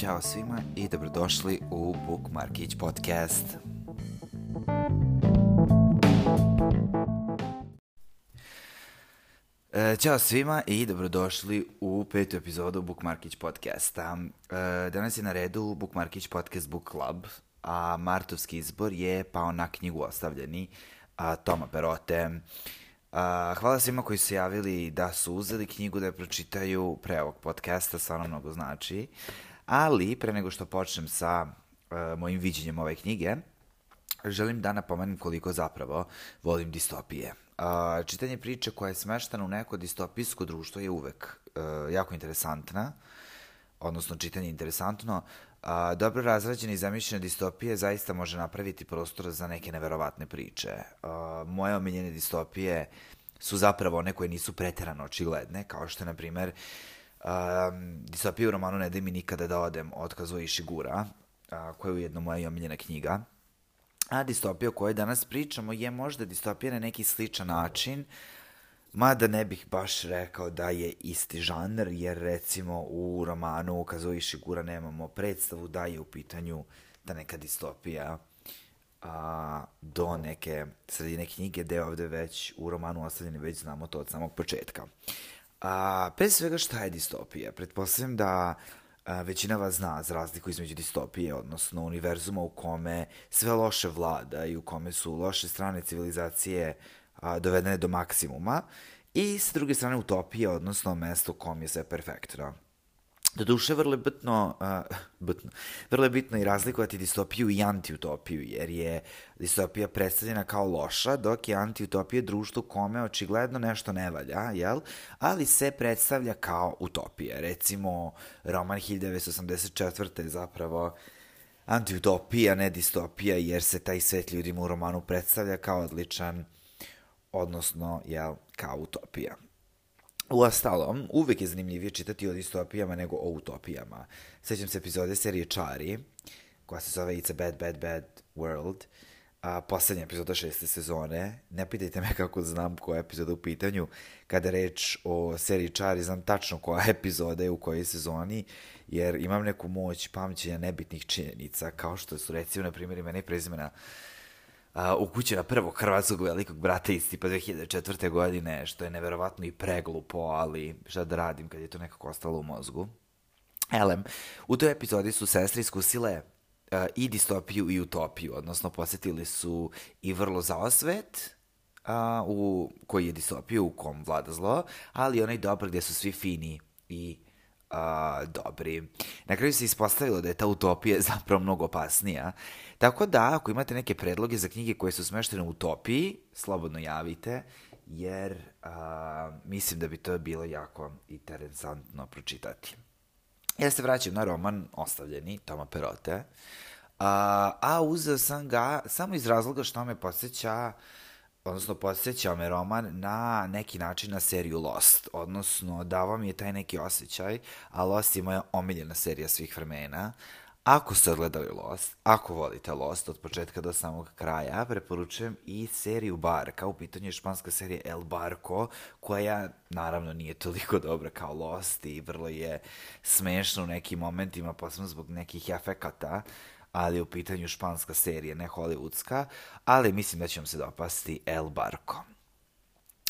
Ćao svima i dobrodošli u Bookmarkić podcast. E, Ćao svima i dobrodošli u petu epizodu Bookmarkić podcasta. E, Danas je na redu Bookmarkić podcast Book Club, a martovski izbor je pao na knjigu Ostavljeni Toma Perote. A, hvala svima koji su javili da su uzeli knjigu da je pročitaju pre ovog podcasta, stvarno mnogo znači. Ali, pre nego što počnem sa uh, mojim viđenjem ove knjige, želim da napomenem koliko zapravo volim distopije. Uh, čitanje priče koja je smeštana u neko distopijsko društvo je uvek uh, jako interesantna, odnosno čitanje je interesantno. Uh, dobro razrađene i zamišljene distopije zaista može napraviti prostor za neke neverovatne priče. Uh, moje omiljene distopije su zapravo one koje nisu preterano očigledne, kao što je, na primer, uh, Um, distopija u romanu Ne daj mi nikada da odem od Kazuo Ishigura, uh, koja je ujedno moja omiljena knjiga. A distopija o kojoj danas pričamo je možda distopija na neki sličan način, mada ne bih baš rekao da je isti žanr, jer recimo u romanu Kazuo Ishigura nemamo predstavu da je u pitanju ta neka distopija a, do neke sredine knjige, gde ovde već u romanu ostavljeni već znamo to od samog početka. A, pre svega šta je distopija? Pretpostavljam da a, većina vas zna za razliku između distopije, odnosno univerzuma u kome sve loše vlada i u kome su loše strane civilizacije a, dovedene do maksimuma i s druge strane utopije, odnosno mesto u kom je sve perfektno. Do duše, vrlo je bitno, uh, bitno, vrlo je bitno i razlikovati distopiju i antiutopiju, jer je distopija predstavljena kao loša, dok je antiutopija društvo kome očigledno nešto ne valja, jel? Ali se predstavlja kao utopija. Recimo, roman 1984. je zapravo antiutopija, ne distopija, jer se taj svet ljudima u romanu predstavlja kao odličan, odnosno, jel, kao utopija. U ostalom, uvek je zanimljivije čitati o distopijama nego o utopijama. Sećam se epizode serije Čari, koja se zove It's a Bad, Bad, Bad World, a, poslednja epizoda šeste sezone. Ne pitajte me kako znam koja je epizoda u pitanju. Kada reč o seriji Čari, znam tačno koja epizoda je u kojoj sezoni, jer imam neku moć pamćenja nebitnih činjenica, kao što su recimo, na primjer, imena i prezimena uh, ukućena prvog hrvatskog velikog brata iz tipa 2004. godine, što je neverovatno i preglupo, ali šta da radim kad je to nekako ostalo u mozgu. Elem, u toj epizodi su sestre iskusile uh, i distopiju i utopiju, odnosno posetili su i vrlo zaosvet, uh, u koji je distopiju u kom vlada zlo, ali onaj dobar gde su svi fini i a, dobri. Na kraju se ispostavilo da je ta utopija zapravo mnogo opasnija. Tako da, ako imate neke predloge za knjige koje su smeštene u utopiji, slobodno javite, jer a, mislim da bi to bilo jako interesantno pročitati. Ja se vraćam na roman Ostavljeni, Toma Perote, a, a uzeo sam ga samo iz razloga što me podsjeća odnosno podsjećao me roman na neki način na seriju Lost, odnosno davao mi je taj neki osjećaj, a Lost je moja omiljena serija svih vremena. Ako ste odgledali Lost, ako volite Lost od početka do samog kraja, preporučujem i seriju Barka, u pitanju je španska serija El Barco, koja naravno nije toliko dobra kao Lost i vrlo je smešna u nekim momentima, posebno zbog nekih efekata, ali u pitanju španska serija, ne hollywoodska, ali mislim da će vam se dopasti El Barco.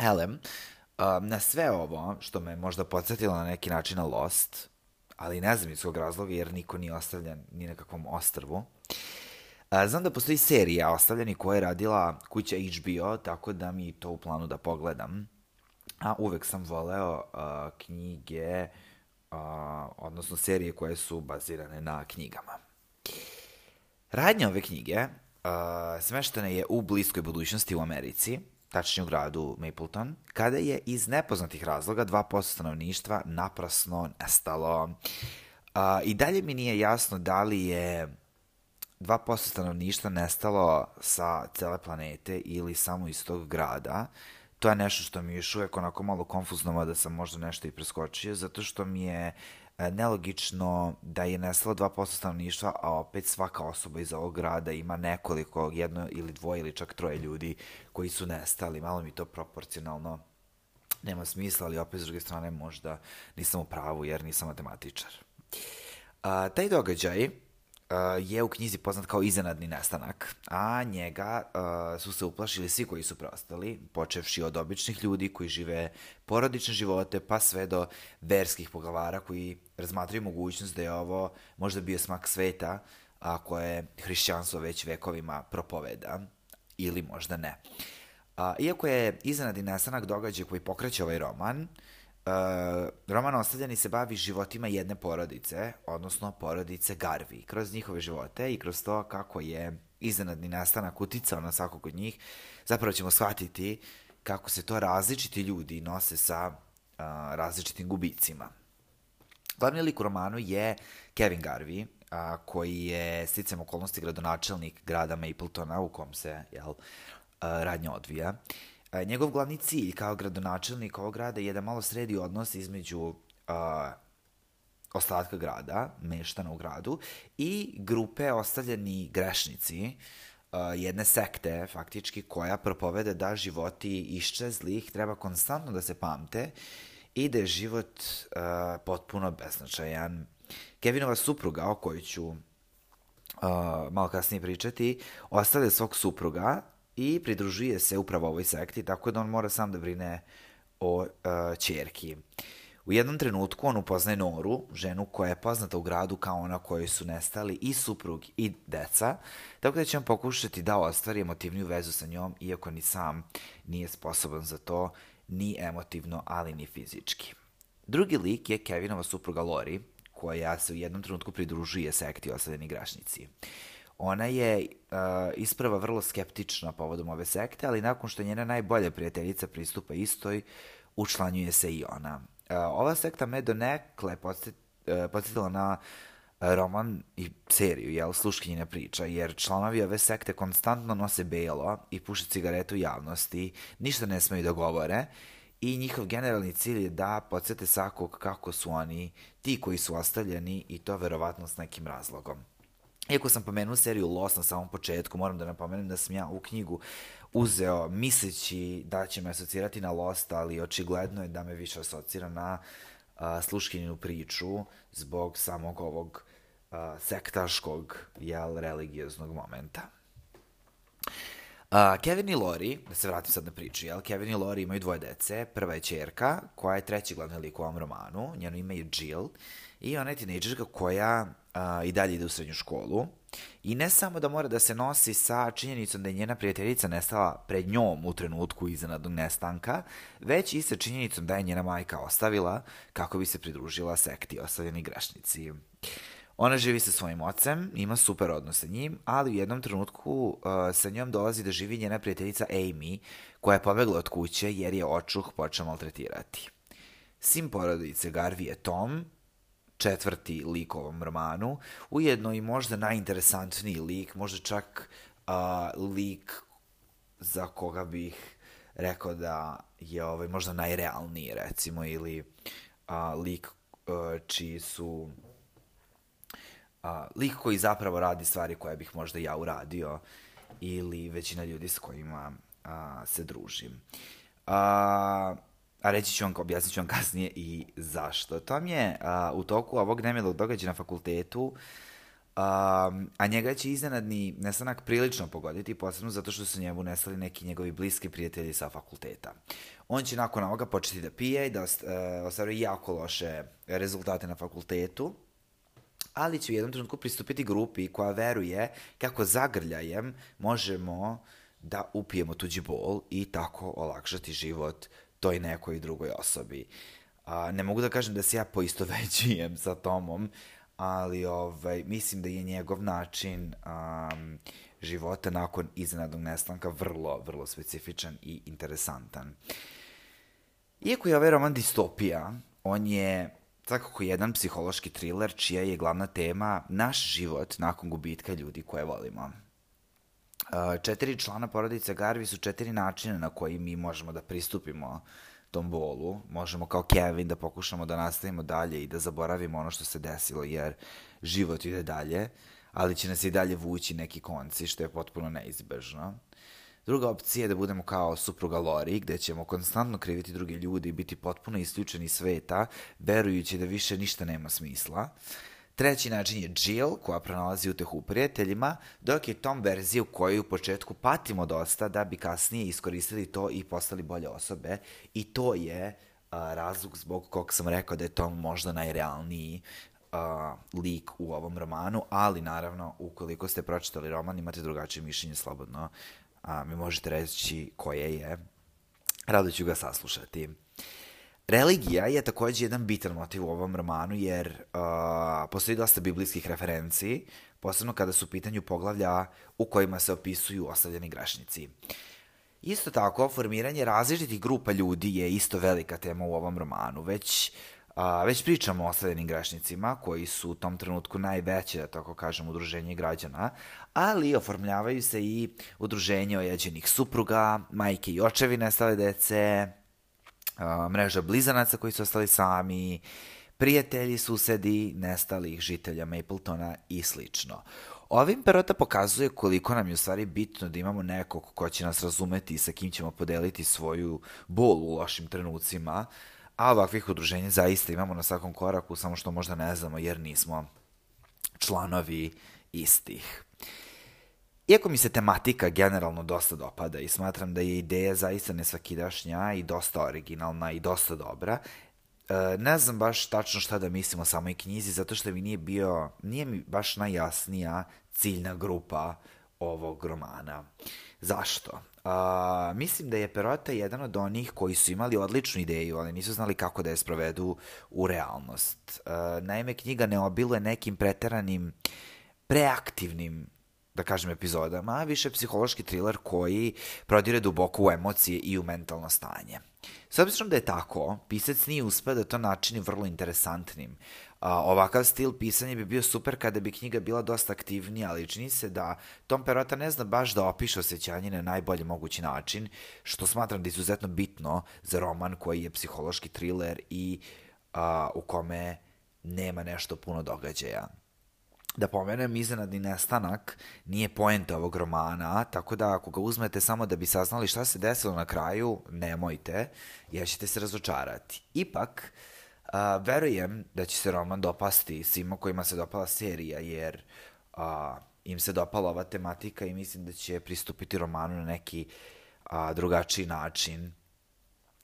Elem, um, na sve ovo, što me možda podsjetilo na neki način na Lost, ali ne znam iz kog razloga, jer niko nije ostavljen ni na kakvom ostrvu, znam da postoji serija Ostavljeni koja je radila kuća HBO, tako da mi to u planu da pogledam. A uvek sam voleo a, knjige, a, odnosno serije koje su bazirane na knjigama. Radnja ove knjige uh, smeštena je u bliskoj budućnosti u Americi, tačnije u gradu Mapleton, kada je iz nepoznatih razloga 2% stanovništva naprasno nestalo. Uh, I dalje mi nije jasno da li je 2% stanovništva nestalo sa cele planete ili samo iz tog grada. To je nešto što mi je još uvek onako malo konfuzno, da sam možda nešto i preskočio, zato što mi je E, nelogično da je nestalo 2% stanovništva, a opet svaka osoba iz ovog grada ima nekoliko, jedno ili dvoje ili čak troje ljudi koji su nestali. Malo mi to proporcionalno nema smisla, ali opet s druge strane možda nisam u pravu jer nisam matematičar. A, taj događaj je u knjizi poznat kao iznenadni nestanak, a njega uh, su se uplašili svi koji su preostali, počevši od običnih ljudi koji žive porodične živote, pa sve do verskih poglavara koji razmatraju mogućnost da je ovo možda bio smak sveta, a koje hrišćanstvo već vekovima propoveda, ili možda ne. A, iako je iznenadni nestanak događaj koji pokreće ovaj roman, Uh, roman Ostavljeni se bavi životima jedne porodice, odnosno porodice Garvi, kroz njihove živote i kroz to kako je iznenadni nastanak uticao na svakog od njih, zapravo ćemo shvatiti kako se to različiti ljudi nose sa uh, različitim gubicima. Glavni lik u romanu je Kevin Garvey, a, koji je sticam okolnosti gradonačelnik grada Mapletona u kom se jel, a, radnja odvija. A, njegov glavni cilj kao gradonačelnik ovog grada je da malo sredi odnos između a, ostatka grada, meštana u gradu, i grupe ostavljeni grešnici, a, jedne sekte, faktički, koja propovede da životi iščezlih treba konstantno da se pamte i da je život a, potpuno beznačajan, Kevinova supruga, o kojoj ću uh, malo kasnije pričati, ostavlja svog supruga i pridružuje se upravo ovoj sekti, tako da on mora sam da brine o uh, čerki. U jednom trenutku on upoznaje Noru, ženu koja je poznata u gradu kao ona kojoj su nestali i suprug i deca, tako da će on pokušati da ostvari emotivniju vezu sa njom, iako ni sam nije sposoban za to, ni emotivno, ali ni fizički. Drugi lik je Kevinova supruga Lori, koja se u jednom trenutku pridružuje sekti osadeni grašnici. Ona je uh, isprava vrlo skeptična povodom ove sekte, ali nakon što njena najbolja prijateljica pristupa istoj, učlanjuje se i ona. Uh, ova sekta me donekle uh, podsjetila na roman i seriju, jel, sluškinjina priča, jer članovi ove sekte konstantno nose belo i puše cigaretu u javnosti, ništa ne smeju da govore i njihov generalni cilj je da podsjete svakog kako su oni ti koji su ostavljeni i to verovatno s nekim razlogom. Iako sam pomenuo seriju Lost na samom početku, moram da napomenem da sam ja u knjigu uzeo misleći da će me asocirati na Lost, ali očigledno je da me više asocira na uh, sluškinjenu priču zbog samog ovog uh, sektaškog, jel, religioznog momenta. Uh, Kevin i Lori, da se vratim sad na priču, jel? Kevin i Lori imaju dvoje dece. Prva je čerka, koja je treći glavni lik u ovom romanu. Njeno ime je Jill. I ona je tinejdžerka koja uh, i dalje ide u srednju školu. I ne samo da mora da se nosi sa činjenicom da je njena prijateljica nestala pred njom u trenutku iznenadnog nestanka, već i sa činjenicom da je njena majka ostavila kako bi se pridružila sekti ostavljeni grešnici. Ona živi sa svojim ocem, ima super odnos sa njim, ali u jednom trenutku uh, sa njom dolazi da živi njena prijateljica Amy, koja je pobegla od kuće jer je očuh počeo maltretirati. Sin porodice Garvey je Tom, četvrti lik u ovom romanu, ujedno i možda najinteresantniji lik, možda čak uh, lik za koga bih rekao da je ovaj, možda najrealniji, recimo, ili uh, lik uh, čiji su a, lik koji zapravo radi stvari koje bih možda ja uradio ili većina ljudi s kojima a, se družim. A, a reći ću vam, objasnit ću vam kasnije i zašto. Tom je a, u toku ovog nemilog događaja na fakultetu a, a njega će iznenadni nestanak prilično pogoditi, posebno zato što su njemu nestali neki njegovi bliski prijatelji sa fakulteta. On će nakon ovoga početi da pije i da ostvaruje jako loše rezultate na fakultetu, ali će u jednom trenutku pristupiti grupi koja veruje kako zagrljajem možemo da upijemo tuđi bol i tako olakšati život toj nekoj drugoj osobi. A, ne mogu da kažem da se ja poistovećujem sa Tomom, ali ovaj, mislim da je njegov način um, života nakon iznenadnog nestanka vrlo, vrlo specifičan i interesantan. Iako je ovaj roman distopija, on je svakako jedan psihološki thriller čija je glavna tema naš život nakon gubitka ljudi koje volimo. Četiri člana porodice Garvi su četiri načina na koji mi možemo da pristupimo tom bolu. Možemo kao Kevin da pokušamo da nastavimo dalje i da zaboravimo ono što se desilo, jer život ide dalje, ali će nas i dalje vući neki konci, što je potpuno neizbežno. Druga opcija je da budemo kao supruga Lori, gde ćemo konstantno kriviti druge ljudi i biti potpuno isključeni sveta, verujući da više ništa nema smisla. Treći način je Jill, koja pronalazi utehu u prijateljima, dok je Tom verzija u kojoj u početku patimo dosta da bi kasnije iskoristili to i postali bolje osobe. I to je a, razlog zbog kog sam rekao da je Tom možda najrealniji a, lik u ovom romanu, ali naravno, ukoliko ste pročitali roman, imate drugačije mišljenje slobodno, a, mi možete reći koje je. Rado ću ga saslušati. Religija je takođe jedan bitan motiv u ovom romanu, jer uh, postoji dosta biblijskih referenciji, posebno kada su u pitanju poglavlja u kojima se opisuju ostavljeni grešnici. Isto tako, formiranje različitih grupa ljudi je isto velika tema u ovom romanu. Već, a, već pričamo o ostavljenim grešnicima, koji su u tom trenutku najveće, da tako kažem, udruženje građana, ali oformljavaju se i udruženje ojeđenih supruga, majke i očevi nestale dece, mreža blizanaca koji su ostali sami, prijatelji, susedi, nestalih žitelja Mapletona i slično. Ovim Perota pokazuje koliko nam je u stvari bitno da imamo nekog ko će nas razumeti i sa kim ćemo podeliti svoju bol u lošim trenucima, a ovakvih udruženja zaista imamo na svakom koraku, samo što možda ne znamo jer nismo članovi istih. Iako mi se tematika generalno dosta dopada i smatram da je ideja zaista nesvakidašnja i dosta originalna i dosta dobra, e, ne znam baš tačno šta da mislim o samoj knjizi, zato što mi nije bio, nije mi baš najjasnija ciljna grupa ovog romana. Zašto? Uh, mislim da je Perota jedan od onih koji su imali odličnu ideju, ali nisu znali kako da je sprovedu u realnost. Uh, naime, knjiga ne obiluje nekim preteranim, preaktivnim da kažem, epizodama, a više psihološki thriller koji prodire duboko u emocije i u mentalno stanje. S obzirom da je tako, pisac nije uspeo da to načini vrlo interesantnim. A, ovakav stil pisanja bi bio super kada bi knjiga bila dosta aktivnija, ali čini se da Tom Perota ne zna baš da opiše osjećanje na najbolji mogući način, što smatram da je izuzetno bitno za roman koji je psihološki thriller i a, u kome nema nešto puno događaja. Da pomenem, iznenadni nestanak nije poenta ovog romana, tako da ako ga uzmete samo da bi saznali šta se desilo na kraju, nemojte, jer ćete se razočarati. Ipak, a, verujem da će se roman dopasti svima kojima se dopala serija, jer a, im se dopala ova tematika i mislim da će pristupiti romanu na neki a, drugačiji način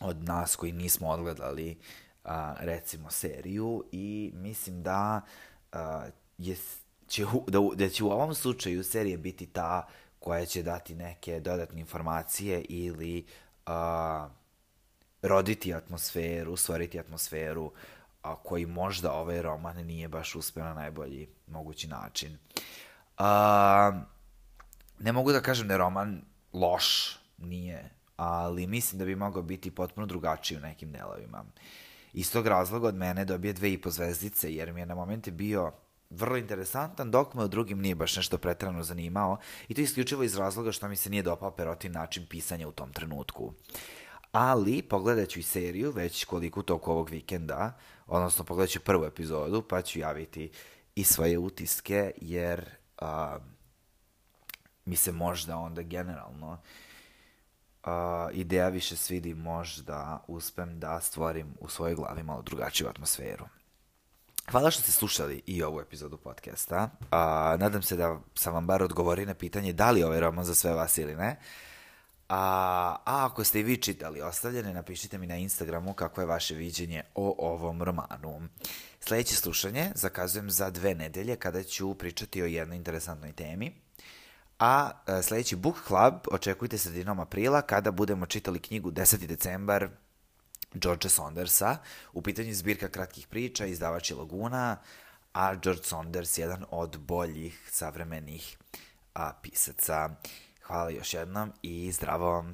od nas koji nismo odgledali a, recimo seriju i mislim da a, je, će, da, da će u ovom slučaju serija biti ta koja će dati neke dodatne informacije ili a, roditi atmosferu, stvoriti atmosferu a, koji možda ovaj roman nije baš uspeo na najbolji mogući način. A, ne mogu da kažem da je roman loš, nije, ali mislim da bi mogao biti potpuno drugačiji u nekim delovima. Iz tog razloga od mene dobije dve i po zvezdice, jer mi je na momente bio vrlo interesantan, dok me u drugim nije baš nešto pretrano zanimao i to isključivo iz razloga što mi se nije dopao Perotin način pisanja u tom trenutku. Ali, pogledat ću i seriju već koliko toko ovog vikenda, odnosno pogledat ću prvu epizodu, pa ću javiti i svoje utiske, jer a, mi se možda onda generalno a, ideja više svidi možda uspem da stvorim u svojoj glavi malo drugačiju atmosferu. Hvala što ste slušali i ovu epizodu podcasta. A, nadam se da sam vam bar odgovorio na pitanje da li ovaj roman za sve vas ili ne. A, a ako ste i vi čitali ostavljene, napišite mi na Instagramu kako je vaše viđenje o ovom romanu. Sledeće slušanje zakazujem za dve nedelje kada ću pričati o jednoj interesantnoj temi. A e, sledeći Book Club očekujte sredinom aprila kada budemo čitali knjigu 10. decembar George Saundersa. U pitanju zbirka kratkih priča, izdavač je Laguna, a George Saunders je jedan od boljih savremenih a, pisaca. Hvala još jednom i zdravo!